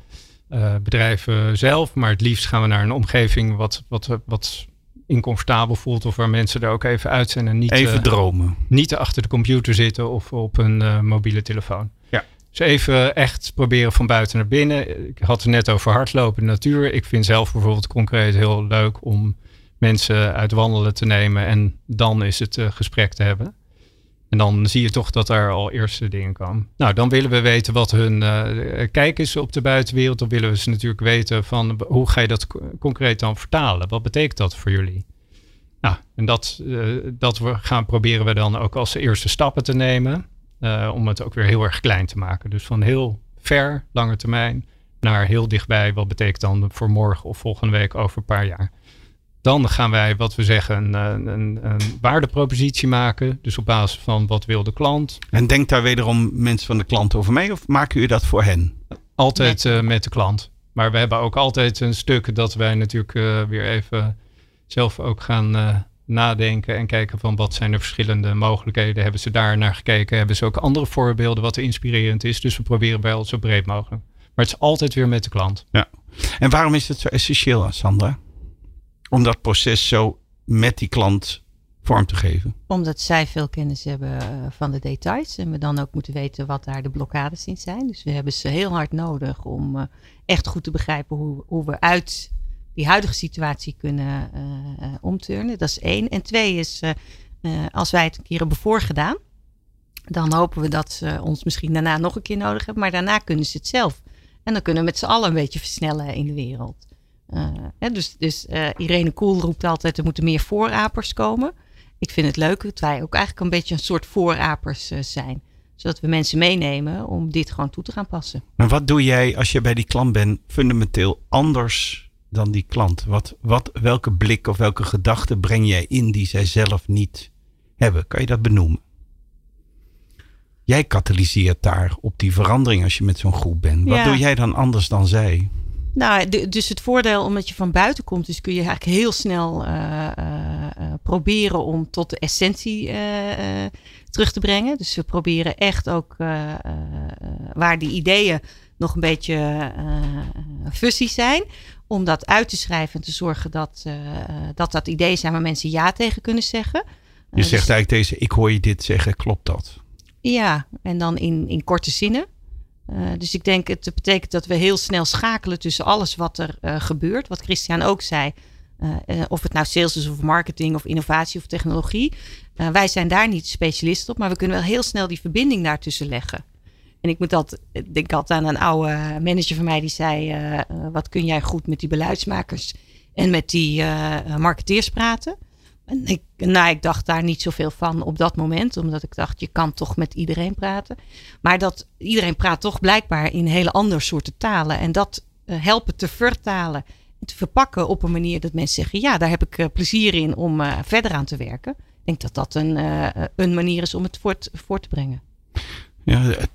bedrijven zelf, maar het liefst gaan we naar een omgeving wat, wat, wat incomfortabel voelt of waar mensen er ook even uit zijn en niet, even dromen. Niet achter de computer zitten of op een mobiele telefoon. Ja. Dus even echt proberen van buiten naar binnen. Ik had het net over hardlopen in de natuur. Ik vind zelf bijvoorbeeld concreet heel leuk om mensen uit wandelen te nemen en dan is het uh, gesprek te hebben. En dan zie je toch dat er al eerste dingen komen. Nou, dan willen we weten wat hun uh, kijk is op de buitenwereld. Dan willen we ze natuurlijk weten van hoe ga je dat concreet dan vertalen? Wat betekent dat voor jullie? Nou, en dat, uh, dat we gaan proberen we dan ook als eerste stappen te nemen. Uh, om het ook weer heel erg klein te maken. Dus van heel ver, lange termijn, naar heel dichtbij. Wat betekent dan voor morgen of volgende week over een paar jaar? Dan gaan wij, wat we zeggen, een, een, een, waardepropositie maken. Dus op basis van wat wil de klant. En denkt daar wederom mensen van de klant over mee of maken u dat voor hen? Altijd uh, met de klant. Maar we hebben ook altijd een stuk dat wij natuurlijk uh, weer even zelf ook gaan uh, nadenken en kijken van wat zijn de verschillende mogelijkheden. Hebben ze daar naar gekeken? Hebben ze ook andere voorbeelden wat inspirerend is? Dus we proberen wel zo breed mogelijk. Maar het is altijd weer met de klant. Ja. En waarom is het zo essentieel, Sandra? Om dat proces zo met die klant vorm te geven? Omdat zij veel kennis hebben uh, van de details en we dan ook moeten weten wat daar de blokkades in zijn. Dus we hebben ze heel hard nodig om uh, echt goed te begrijpen hoe, hoe we uit die huidige situatie kunnen uh, omturnen. Dat is één. En twee is, als wij het een keer hebben voorgedaan, dan hopen we dat ze ons misschien daarna nog een keer nodig hebben. Maar daarna kunnen ze het zelf. En dan kunnen we met z'n allen een beetje versnellen in de wereld. Uh, dus dus uh, Irene Koel roept altijd, er moeten meer voorapers komen. Ik vind het leuk dat wij ook eigenlijk een beetje een soort voorapers uh, zijn. Zodat we mensen meenemen om dit gewoon toe te gaan passen. Maar wat doe jij als je bij die klant bent fundamenteel anders dan die klant? Wat, wat, welke blik of welke gedachte breng jij in die zij zelf niet hebben? Kan je dat benoemen? Jij katalyseert daar op die verandering als je met zo'n groep bent. Wat doe jij dan anders dan zij? Nou, dus het voordeel omdat je van buiten komt, dus kun je eigenlijk heel snel uh, uh, proberen om tot de essentie terug te brengen. Dus we proberen echt ook waar die ideeën nog een beetje fussies zijn, om dat uit te schrijven en te zorgen dat dat, dat ideeën zijn waar mensen ja tegen kunnen zeggen. Je zegt dus, eigenlijk deze, ik hoor je dit zeggen, klopt dat? Ja, en dan in, in korte zinnen. Uh, dus ik denk, het betekent dat we heel snel schakelen tussen alles wat er uh, gebeurt. Wat Christian ook zei. Uh, of het nou sales is of marketing of innovatie of technologie. wij zijn daar niet specialist op, maar we kunnen wel heel snel die verbinding daartussen leggen. En ik moet dat, ik denk altijd aan een oude manager van mij die zei: Wat kun jij goed met die beleidsmakers en met die marketeers praten? En ik, nou, ik dacht daar niet zoveel van op dat moment, omdat ik dacht, je kan toch met iedereen praten. Maar dat iedereen praat toch blijkbaar in hele andere soorten talen. En dat uh, helpen te vertalen en te verpakken op een manier dat mensen zeggen, ja, daar heb ik uh, plezier in om uh, verder aan te werken. Ik denk dat dat een, een manier is om het voort, voort te brengen. Ja, een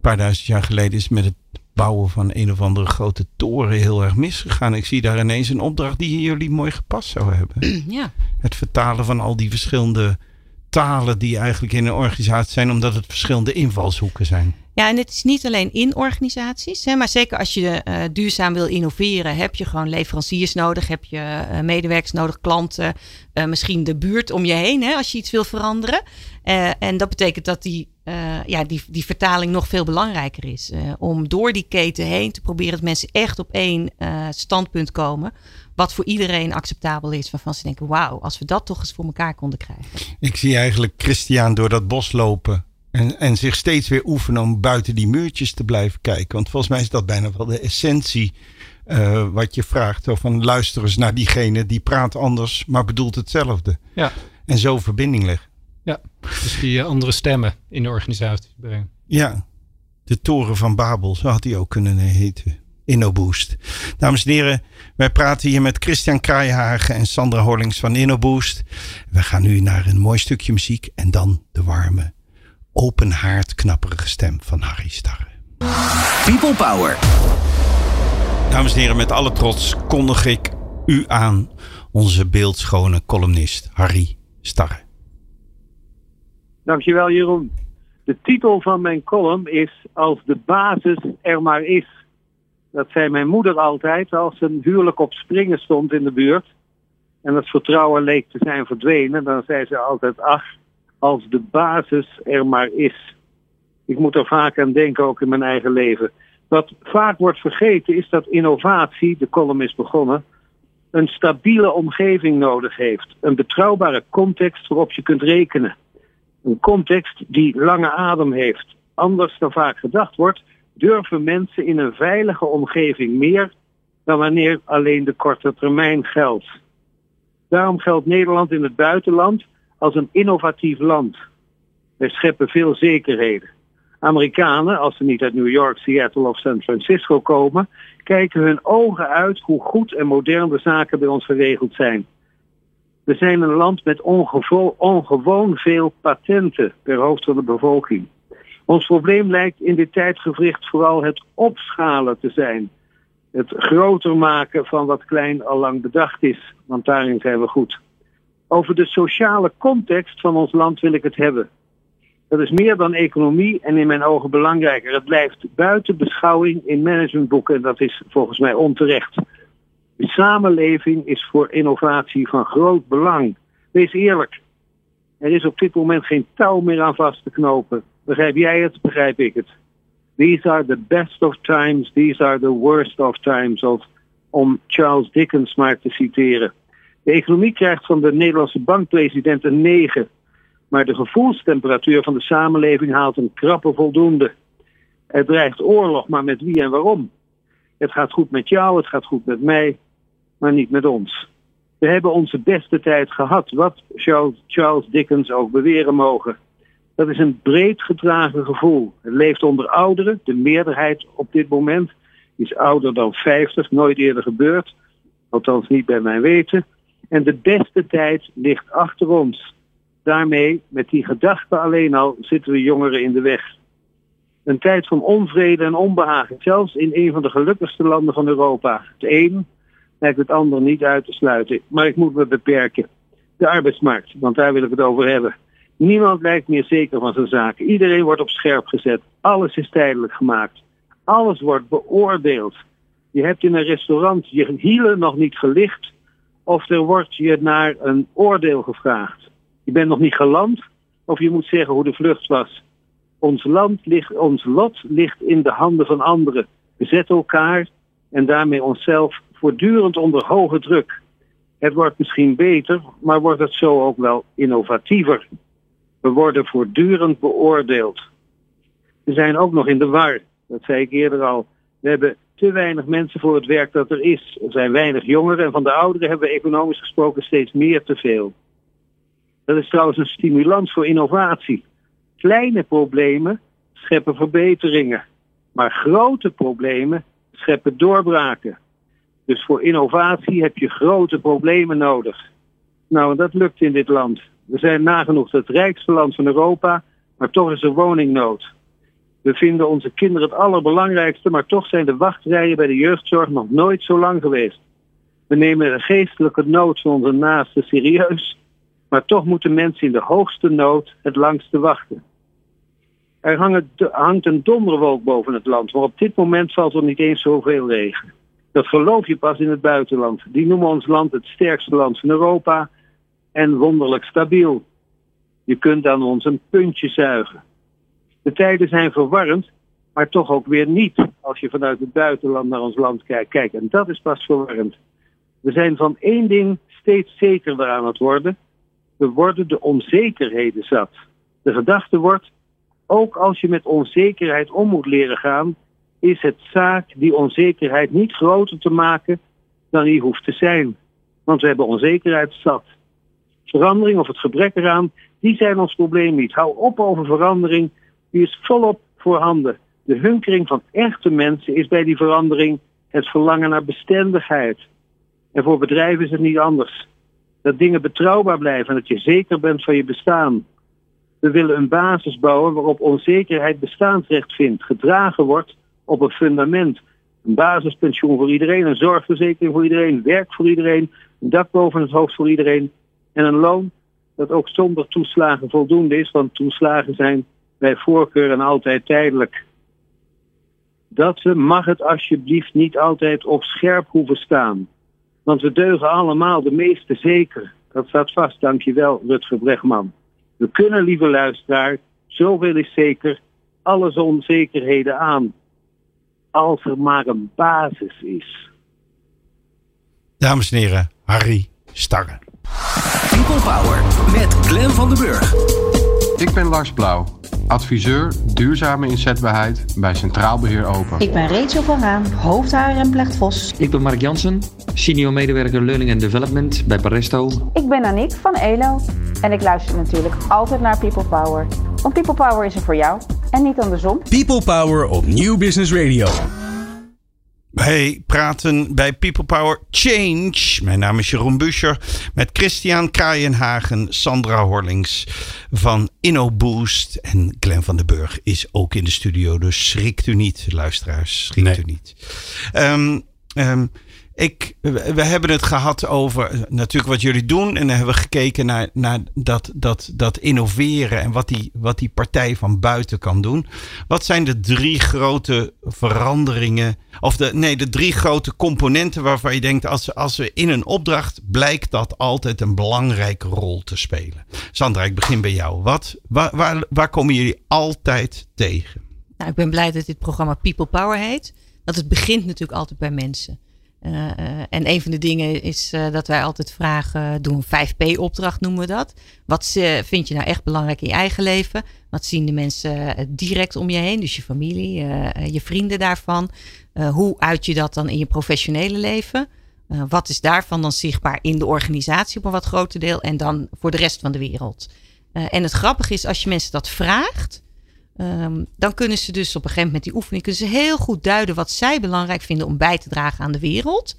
paar duizend jaar geleden is met het bouwen van een of andere grote toren heel erg misgegaan. Ik zie daar ineens een opdracht die jullie mooi gepast zou hebben. (clears throat) Ja. Het vertalen van al die verschillende talen die eigenlijk in een organisatie zijn, omdat het verschillende invalshoeken zijn. Ja, en het is niet alleen in organisaties, hè, maar zeker als je uh, duurzaam wil innoveren, heb je gewoon leveranciers nodig, heb je uh, medewerkers nodig, klanten, uh, misschien de buurt om je heen, hè, als je iets wil veranderen. en dat betekent dat die, ja, die, die vertaling nog veel belangrijker is. om door die keten heen te proberen dat mensen echt op één standpunt komen wat voor iedereen acceptabel is. Waarvan ze denken, wauw, als we dat toch eens voor elkaar konden krijgen. Ik zie eigenlijk Christian door dat bos lopen. En, en zich steeds weer oefenen om buiten die muurtjes te blijven kijken. Want volgens mij is dat bijna wel de essentie uh, wat je vraagt. Zo van luister eens naar diegene die praat anders, maar bedoelt hetzelfde. Ja. En zo verbinding leggen. Ja, dus die andere stemmen in de organisatie brengen. Ja, de toren van Babel, zo had hij ook kunnen heten. InnoBoost. Dames en heren, wij praten hier met Christian Kraaihagen en Sandra Horlings van InnoBoost. We gaan nu naar een mooi stukje muziek en dan de warme, open haard knapperige stem van Harry Starre. People Power. Dames en heren, met alle trots kondig ik u aan onze beeldschone columnist Harry Starre. Dankjewel Jeroen. De titel van mijn column is Als de basis er maar is. Dat zei mijn moeder altijd als een huwelijk op springen stond in de buurt. En het vertrouwen leek te zijn verdwenen. Dan zei ze altijd, ach, als de basis er maar is. Ik moet er vaak aan denken, ook in mijn eigen leven. Wat vaak wordt vergeten is dat innovatie, de column is begonnen, een stabiele omgeving nodig heeft. Een betrouwbare context waarop je kunt rekenen. Een context die lange adem heeft. Anders dan vaak gedacht wordt, durven mensen in een veilige omgeving meer dan wanneer alleen de korte termijn geldt. Daarom geldt Nederland in het buitenland als een innovatief land. Wij scheppen veel zekerheden. Amerikanen, als ze niet uit New York, Seattle of San Francisco komen, kijken hun ogen uit hoe goed en modern de zaken bij ons geregeld zijn. We zijn een land met ongewoon veel patenten per hoofd van de bevolking. Ons probleem lijkt in dit tijdgevricht vooral het opschalen te zijn. Het groter maken van wat klein al lang bedacht is, want daarin zijn we goed. Over de sociale context van ons land wil ik het hebben. Dat is meer dan economie en in mijn ogen belangrijker. Het blijft buiten beschouwing in managementboeken en dat is volgens mij onterecht. De samenleving is voor innovatie van groot belang. Wees eerlijk. Er is op dit moment geen touw meer aan vast te knopen. Begrijp jij het? Begrijp ik het? These are the best of times, these are the worst of times, of, om Charles Dickens maar te citeren. De economie krijgt van de Nederlandse bankpresident een 9, maar de gevoelstemperatuur van de samenleving haalt een krappe voldoende. Er dreigt oorlog, maar met wie en waarom? Het gaat goed met jou, het gaat goed met mij, maar niet met ons. We hebben onze beste tijd gehad, wat Charles Dickens ook beweren mogen. Dat is een breed gedragen gevoel. Het leeft onder ouderen. De meerderheid op dit moment is ouder dan 50, nooit eerder gebeurd. Althans niet bij mijn weten. En de beste tijd ligt achter ons. Daarmee, met die gedachte alleen al, zitten we jongeren in de weg. Een tijd van onvrede en onbehagen, zelfs in een van de gelukkigste landen van Europa. Het een lijkt het ander niet uit te sluiten, maar ik moet me beperken. De arbeidsmarkt, want daar wil ik het over hebben. Niemand lijkt meer zeker van zijn zaken. Iedereen wordt op scherp gezet. Alles is tijdelijk gemaakt. Alles wordt beoordeeld. Je hebt in een restaurant je hielen nog niet gelicht of er wordt je naar een oordeel gevraagd. Je bent nog niet geland of je moet zeggen hoe de vlucht was. Ons, land ligt, ons lot ligt in de handen van anderen. We zetten elkaar en daarmee onszelf voortdurend onder hoge druk. Het wordt misschien beter, maar wordt het zo ook wel innovatiever. We worden voortdurend beoordeeld. We zijn ook nog in de war, dat zei ik eerder al. We hebben te weinig mensen voor het werk dat er is. Er zijn weinig jongeren en van de ouderen hebben we economisch gesproken steeds meer te veel. Dat is trouwens een stimulans voor innovatie. Kleine problemen scheppen verbeteringen, maar grote problemen scheppen doorbraken. Dus voor innovatie heb je grote problemen nodig. Nou, dat lukt in dit land. We zijn nagenoeg het rijkste land van Europa, maar toch is er woningnood. We vinden onze kinderen het allerbelangrijkste, maar toch zijn de wachtrijen bij de jeugdzorg nog nooit zo lang geweest. We nemen de geestelijke nood van onze naasten serieus, maar toch moeten mensen in de hoogste nood het langste wachten. Er hangt een donderwolk boven het land, maar op dit moment valt er niet eens zoveel regen. Dat geloof je pas in het buitenland. Die noemen ons land het sterkste land van Europa en wonderlijk stabiel. Je kunt aan ons een puntje zuigen. De tijden zijn verwarrend, maar toch ook weer niet als je vanuit het buitenland naar ons land kijkt. Kijk, en dat is pas verwarrend. We zijn van één ding steeds zekerder aan het worden. We worden de onzekerheden zat. De gedachte wordt, ook als je met onzekerheid om moet leren gaan, is het zaak die onzekerheid niet groter te maken dan die hoeft te zijn. Want we hebben onzekerheid zat. Verandering of het gebrek eraan, die zijn ons probleem niet. Hou op over verandering die is volop voorhanden. De hunkering van echte mensen is bij die verandering het verlangen naar bestendigheid. En voor bedrijven is het niet anders. Dat dingen betrouwbaar blijven en dat je zeker bent van je bestaan. We willen een basis bouwen waarop onzekerheid bestaansrecht vindt, gedragen wordt op een fundament. Een basispensioen voor iedereen, een zorgverzekering voor iedereen, werk voor iedereen, een dak boven het hoofd voor iedereen en een loon dat ook zonder toeslagen voldoende is, want toeslagen zijn bij voorkeur en altijd tijdelijk. Dat mag het alsjeblieft niet altijd op scherp hoeven staan. Want we deugen allemaal, de meeste zeker. Dat staat vast, dankjewel Rutger Bregman. We kunnen, lieve luisteraar, zoveel is zeker, alle onzekerheden aan. Als er maar een basis is. Dames en heren, Harry Starre. People Power met Glen van den Burg. Ik ben Lars Blauw adviseur duurzame inzetbaarheid bij Centraal Beheer Open. Ik ben Rachel van Raan, hoofd en Vlechtvos. Ik ben Mark Jansen, senior medewerker Learning and Development bij Paresto. Ik ben Aniek van ELO en ik luister natuurlijk altijd naar People Power. Want People Power is er voor jou en niet andersom. People Power op Nieuw Business Radio. Wij praten bij People Power Change. Mijn naam is Jeroen Buscher met Christian Kraaienhagen, Sandra Horlings van InnoBoost. En Glenn van den Burg is ook in de studio, dus schrikt u niet, luisteraars. Schrikt u niet. Um, um, ik, we hebben het gehad over eh, natuurlijk wat jullie doen. En dan hebben we gekeken naar, naar dat, dat, dat innoveren en wat die, wat die partij van buiten kan doen. Wat zijn de drie grote veranderingen? Of de, nee, de drie grote componenten waarvan je denkt, als, als we in een opdracht blijkt dat altijd een belangrijke rol te spelen. Sandra, ik begin bij jou. Wat, waar, waar, waar komen jullie altijd tegen? Nou, ik ben blij dat dit programma People Power heet. Want het begint natuurlijk altijd bij mensen. Uh, en een van de dingen is uh, dat wij altijd vragen, doen een 5P-opdracht noemen we dat. Wat vind je nou echt belangrijk in je eigen leven? Wat zien de mensen direct om je heen, dus je familie, je vrienden daarvan? hoe uit je dat dan in je professionele leven? wat is daarvan dan zichtbaar in de organisatie op een wat groter deel en dan voor de rest van de wereld? en het grappige is, als je mensen dat vraagt, ehm, dan kunnen ze dus op een gegeven moment die oefening kunnen ze heel goed duiden wat zij belangrijk vinden om bij te dragen aan de wereld.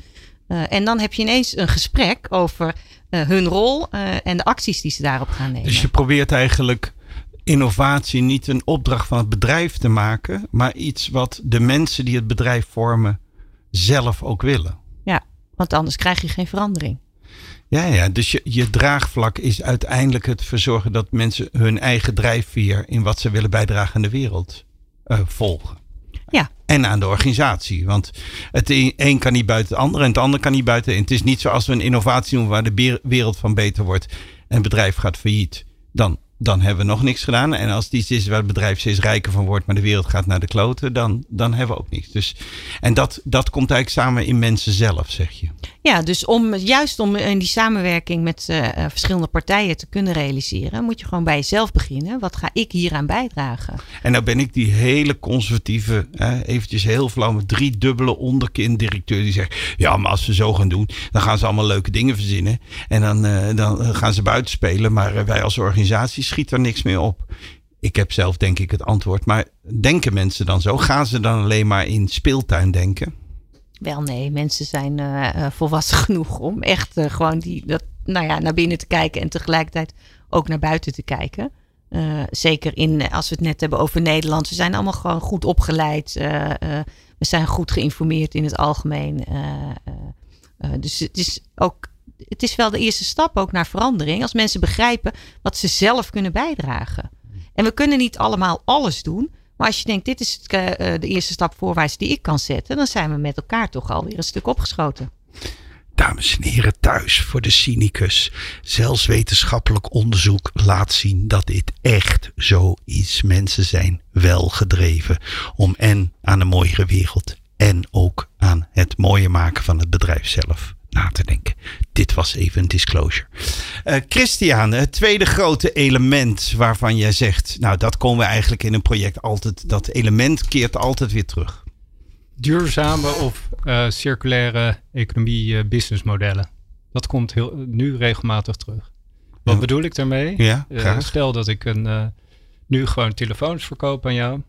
en dan heb je ineens een gesprek over hun rol en de acties die ze daarop gaan nemen. Dus je probeert eigenlijk innovatie niet een opdracht van het bedrijf te maken, maar iets wat de mensen die het bedrijf vormen zelf ook willen. Ja, want anders krijg je geen verandering. Ja, ja, dus je, je draagvlak is uiteindelijk het verzorgen dat mensen hun eigen drijfveer in wat ze willen bijdragen aan de wereld uh, volgen. Ja. En aan de organisatie. Want het een kan niet buiten het ander en het ander kan niet buiten. En het is niet zoals we een innovatie doen waar de wereld van beter wordt en het bedrijf gaat failliet. Dan dan hebben we nog niks gedaan. En als het iets is waar het bedrijf steeds rijker van wordt, maar de wereld gaat naar de kloten, dan, dan hebben we ook niks. Dus, en dat, dat komt eigenlijk samen in mensen zelf, zeg je. Ja, dus om, juist om in die samenwerking met uh, verschillende partijen te kunnen realiseren, moet je gewoon bij jezelf beginnen. Wat ga ik hieraan bijdragen? En nou ben ik die hele conservatieve, uh, eventjes heel flauw, met drie dubbele onderkin-directeur die zegt, ja, maar als we zo gaan doen, dan gaan ze allemaal leuke dingen verzinnen. En dan, uh, dan gaan ze buiten spelen, maar wij als organisatie schiet er niks meer op. Ik heb zelf denk ik het antwoord. Maar denken mensen dan zo? Gaan ze dan alleen maar in speeltuin denken? Wel nee, mensen zijn uh, volwassen (laughs) genoeg om echt uh, gewoon die, dat, nou ja, naar binnen te kijken en tegelijkertijd ook naar buiten te kijken. Zeker in, als we het net hebben over Nederland. We zijn allemaal gewoon goed opgeleid. we zijn goed geïnformeerd in het algemeen. dus het is ook het is wel de eerste stap ook naar verandering. Als mensen begrijpen wat ze zelf kunnen bijdragen. En we kunnen niet allemaal alles doen. Maar als je denkt, dit is eh, de eerste stap voorwaarts die ik kan zetten. Dan zijn we met elkaar toch alweer een stuk opgeschoten. Dames en heren thuis, voor de cynicus. Zelfs wetenschappelijk onderzoek laat zien dat dit echt zo is. Mensen zijn wel gedreven om en aan een mooiere wereld en ook aan het mooier maken van het bedrijf zelf na te denken. Dit was even een disclosure. Uh, Christian, het tweede grote element waarvan jij zegt, nou dat komen we eigenlijk in een project altijd, dat element keert altijd weer terug. Duurzame of uh, circulaire economie uh, businessmodellen. Dat komt heel, nu regelmatig terug. Wat bedoel ik daarmee? Ja, stel dat ik een, nu gewoon telefoons verkoop aan jou.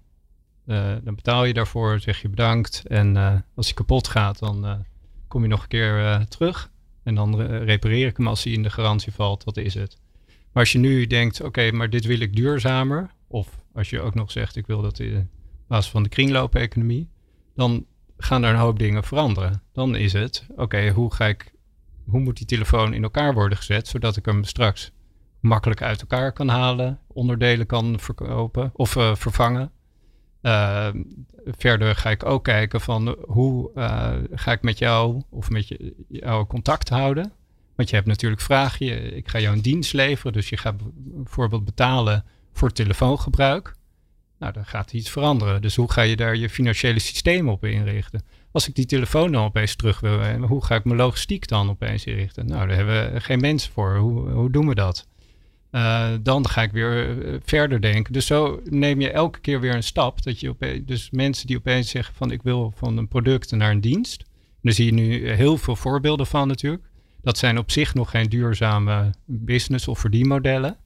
dan betaal je daarvoor, zeg je bedankt. En als die kapot gaat, dan kom je nog een keer uh, terug. En dan repareer ik hem als hij in de garantie valt. Dat is het. Maar als je nu denkt, oké, maar dit wil ik duurzamer. Of als je ook nog zegt, ik wil dat in basis van de kringloop-economie. Dan gaan er een hoop dingen veranderen. Dan is het, oké, hoe ga ik, hoe moet die telefoon in elkaar worden gezet, zodat ik hem straks makkelijk uit elkaar kan halen, onderdelen kan verkopen of uh, vervangen. Uh, verder ga ik ook kijken van hoe uh, ga ik met jou of met je, jou contact houden. Want je hebt natuurlijk vragen. Ik ga jou een dienst leveren. Dus je gaat bijvoorbeeld betalen voor telefoongebruik. Nou, dan gaat iets veranderen. Dus hoe ga je daar je financiële systeem op inrichten? Als ik die telefoon dan opeens terug wil, hoe ga ik mijn logistiek dan opeens inrichten? Nou, daar hebben we geen mensen voor. Hoe, hoe doen we dat? Uh, dan ga ik weer uh, verder denken. Dus zo neem je elke keer weer een stap. Dat je opeens, dus mensen die opeens zeggen van ik wil van een product naar een dienst. Daar zie je nu heel veel voorbeelden van natuurlijk. Dat zijn op zich nog geen duurzame business of verdienmodellen.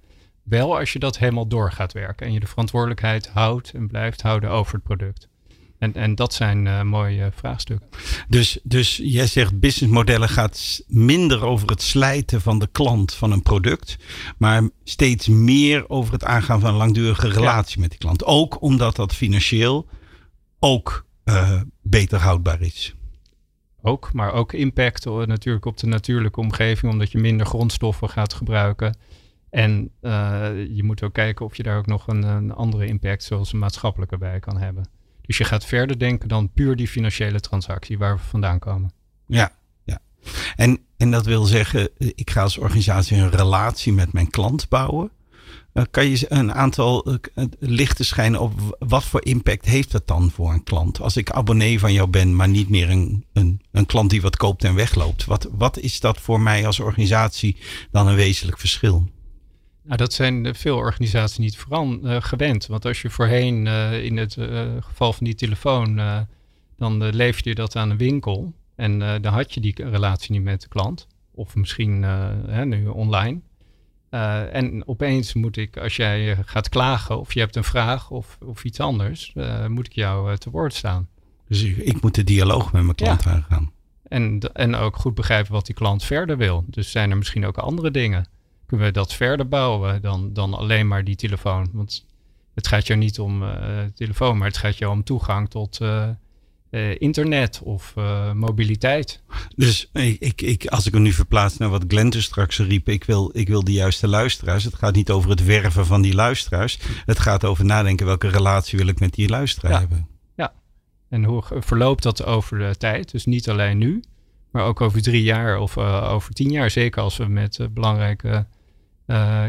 Wel als je dat helemaal door gaat werken en je de verantwoordelijkheid houdt en blijft houden over het product. En, en dat zijn uh, mooie vraagstukken. Dus, dus jij zegt businessmodellen gaat minder over het slijten van de klant van een product, maar steeds meer over het aangaan van een langdurige relatie met die klant. Ook omdat dat financieel ook uh, beter houdbaar is. Ook, maar ook impact natuurlijk op de natuurlijke omgeving, omdat je minder grondstoffen gaat gebruiken. En je moet ook kijken of je daar ook nog een, een andere impact, zoals een maatschappelijke, bij kan hebben. Dus je gaat verder denken dan puur die financiële transactie waar we vandaan komen. Ja, ja. En, en dat wil zeggen, ik ga als organisatie een relatie met mijn klant bouwen. Uh, kan je een aantal uh, lichten schijnen op wat voor impact heeft dat dan voor een klant? Als ik abonnee van jou ben, maar niet meer een, een, een klant die wat koopt en wegloopt. Wat, wat is dat voor mij als organisatie dan een wezenlijk verschil? Nou, dat zijn veel organisaties niet vooral uh, gewend. Want als je voorheen uh, in het uh, geval van die telefoon, dan leefde je dat aan een winkel. En dan had je die relatie niet met de klant. Of misschien hè, nu online. En opeens moet ik, als jij gaat klagen of je hebt een vraag of, of iets anders, moet ik jou te woord staan. Dus ik, ik, moet de dialoog met mijn klant ja. aangaan. En, en ook goed begrijpen wat die klant verder wil. Dus zijn er misschien ook andere dingen? Kunnen we dat verder bouwen dan, dan alleen maar die telefoon? Want het gaat jou niet om uh, telefoon, maar het gaat jou om toegang tot uh, uh, internet of mobiliteit. Dus ik, ik, als ik hem nu verplaats naar wat Glenn er straks riep, ik wil, ik wil de juiste luisteraars. Het gaat niet over het werven van die luisteraars. Het gaat over nadenken welke relatie wil ik met die luisteraar ja. hebben. Ja, en hoe verloopt dat over de tijd? Dus niet alleen nu, maar ook over drie jaar of over tien jaar. Zeker als we met belangrijke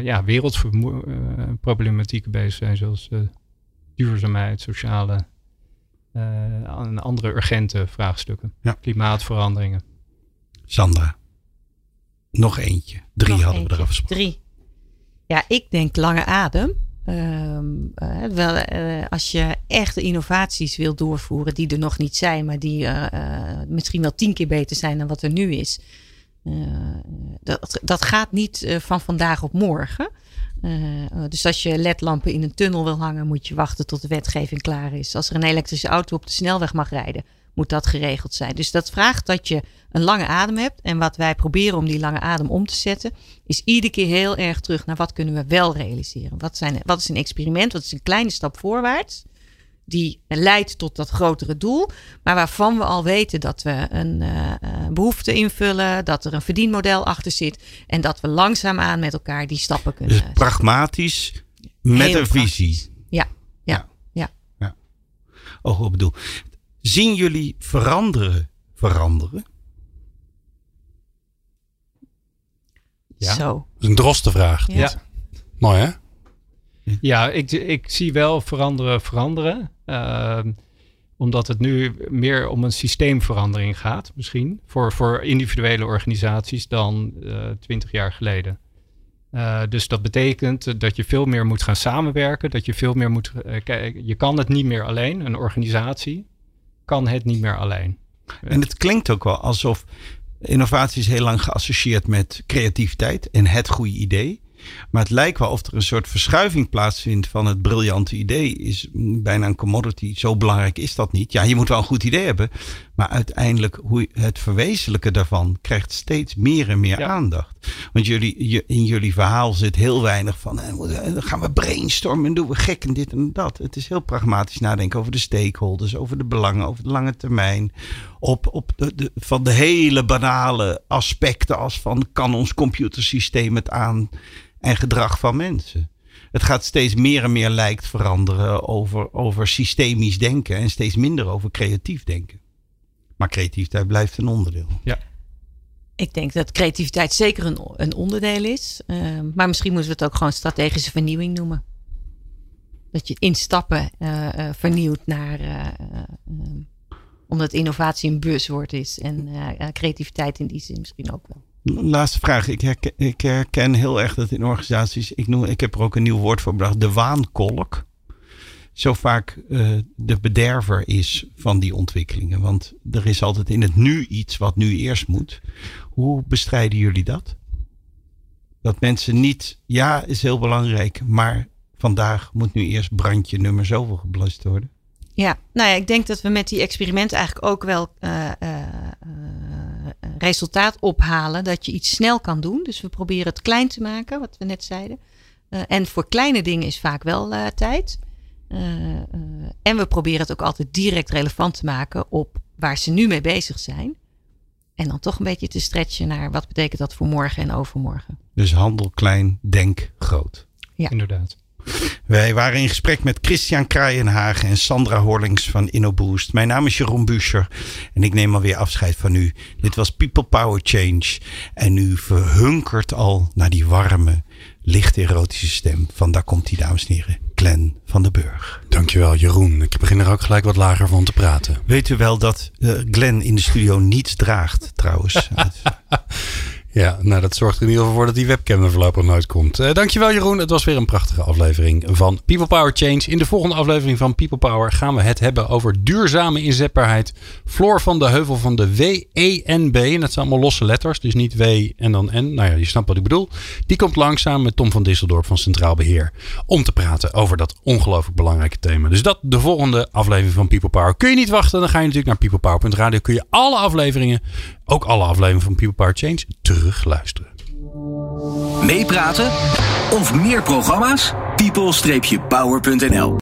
ja, wereldproblematieken bezig zijn, zoals uh, duurzaamheid, sociale uh, en andere urgente vraagstukken. Ja. Klimaatveranderingen. Sandra, nog eentje. Drie nog hadden eentje. we eraf gesproken. Drie. Ja, ik denk lange adem. Um, wel, als je echte innovaties wil doorvoeren die er nog niet zijn, maar die misschien wel tien keer beter zijn dan wat er nu is. Uh, dat, dat gaat niet uh, van vandaag op morgen. Uh, dus als je ledlampen in een tunnel wil hangen, moet je wachten tot de wetgeving klaar is. Als er een elektrische auto op de snelweg mag rijden, moet dat geregeld zijn. Dus dat vraagt dat je een lange adem hebt. En wat wij proberen om die lange adem om te zetten, is iedere keer heel erg terug naar wat kunnen we wel realiseren. Wat, zijn, wat is een experiment? Wat is een kleine stap voorwaarts? Die leidt tot dat grotere doel, maar waarvan we al weten dat we een uh, behoefte invullen, dat er een verdienmodel achter zit en dat we langzaamaan met elkaar die stappen kunnen. Dus pragmatisch met Heel een visie. Ja, ja, ja. ja. Oh, ik bedoel, zien jullie veranderen veranderen? Ja. Zo. Dat is een drostenvraag. Ja. Ja. Mooi hè? Ja, ik, ik zie wel veranderen veranderen. Uh, omdat het nu meer om een systeemverandering gaat, misschien. Voor, voor individuele organisaties dan twintig jaar geleden. Uh, dus dat betekent dat je veel meer moet gaan samenwerken. Dat je veel meer moet. Uh, kijken. Je kan het niet meer alleen. Een organisatie kan het niet meer alleen. En het klinkt ook wel alsof innovatie is heel lang geassocieerd met creativiteit en het goede idee. Maar het lijkt wel of er een soort verschuiving plaatsvindt van het briljante idee. Is bijna een commodity. Zo belangrijk is dat niet. Ja, je moet wel een goed idee hebben. Maar uiteindelijk hoe het verwezenlijken daarvan krijgt steeds meer en meer Ja. aandacht. Want jullie, je- in jullie verhaal zit heel weinig van. eh, Dan gaan we brainstormen en doen we gek en dit en dat. Het is heel pragmatisch nadenken over de stakeholders, over de belangen, over de lange termijn. Op, op de, de, van de hele banale aspecten als van kan ons computersysteem het aan en gedrag van mensen. Het gaat steeds meer en meer lijkt veranderen over, over systemisch denken en steeds minder over creatief denken. Maar creativiteit blijft een onderdeel. Ik denk dat creativiteit zeker een, een onderdeel is. Uh, maar misschien moeten we het ook gewoon strategische vernieuwing noemen. Dat je in stappen uh, uh, vernieuwt naar. omdat innovatie een buzzwoord is. En creativiteit in die zin misschien ook wel. Laatste vraag. Ik herken, ik heel erg dat in organisaties. Ik, noem, ik heb er ook een nieuw woord voor bedacht. De waankolk. Zo vaak de bederver is van die ontwikkelingen. Want er is altijd in het nu iets wat nu eerst moet. Hoe bestrijden jullie dat? Dat mensen niet, ja, is heel belangrijk, maar vandaag moet nu eerst brandje nummer zoveel geblust worden. Ja, nou ja, ik denk dat we met die experimenten eigenlijk ook wel uh, uh, resultaat ophalen dat je iets snel kan doen. Dus we proberen het klein te maken, wat we net zeiden. Uh, en voor kleine dingen is vaak wel uh, tijd. Uh, en we proberen het ook altijd direct relevant te maken op waar ze nu mee bezig zijn. En dan toch een beetje te stretchen naar wat betekent dat voor morgen en overmorgen. Dus handel klein, denk groot. Ja, inderdaad. Wij waren in gesprek met Christian Kraaienhagen en Sandra Horlings van InnoBoost. Mijn naam is Jeroen Buescher en ik neem alweer afscheid van u. Dit was People Power Change en u verhunkert al naar die warme, licht erotische stem van daar komt die dames en heren, Glenn van den Burg. Dankjewel Jeroen. Ik begin er ook gelijk wat lager van te praten. Weet u wel dat uh, Glenn in de studio niets draagt trouwens? (laughs) ja, nou dat zorgt er in ieder geval voor dat die webcam er voorlopig nooit komt. Uh, dankjewel Jeroen, het was weer een prachtige aflevering van People Power Change. In de volgende aflevering van People Power gaan we het hebben over duurzame inzetbaarheid. Floor van de Heuvel van de WENB. En dat zijn allemaal losse letters, dus niet W en dan N. Nou ja, je snapt wat ik bedoel. Die komt langzaam met Tom van Disseldorp van Centraal Beheer. Om te praten over dat ongelooflijk belangrijke thema. Dus dat de volgende aflevering van People Power. Kun je niet wachten, dan ga je natuurlijk naar peoplepower.radio. Kun je alle afleveringen, ook alle afleveringen van People Power Change, terugluisteren. Meepraten of meer programma's? people-power.nl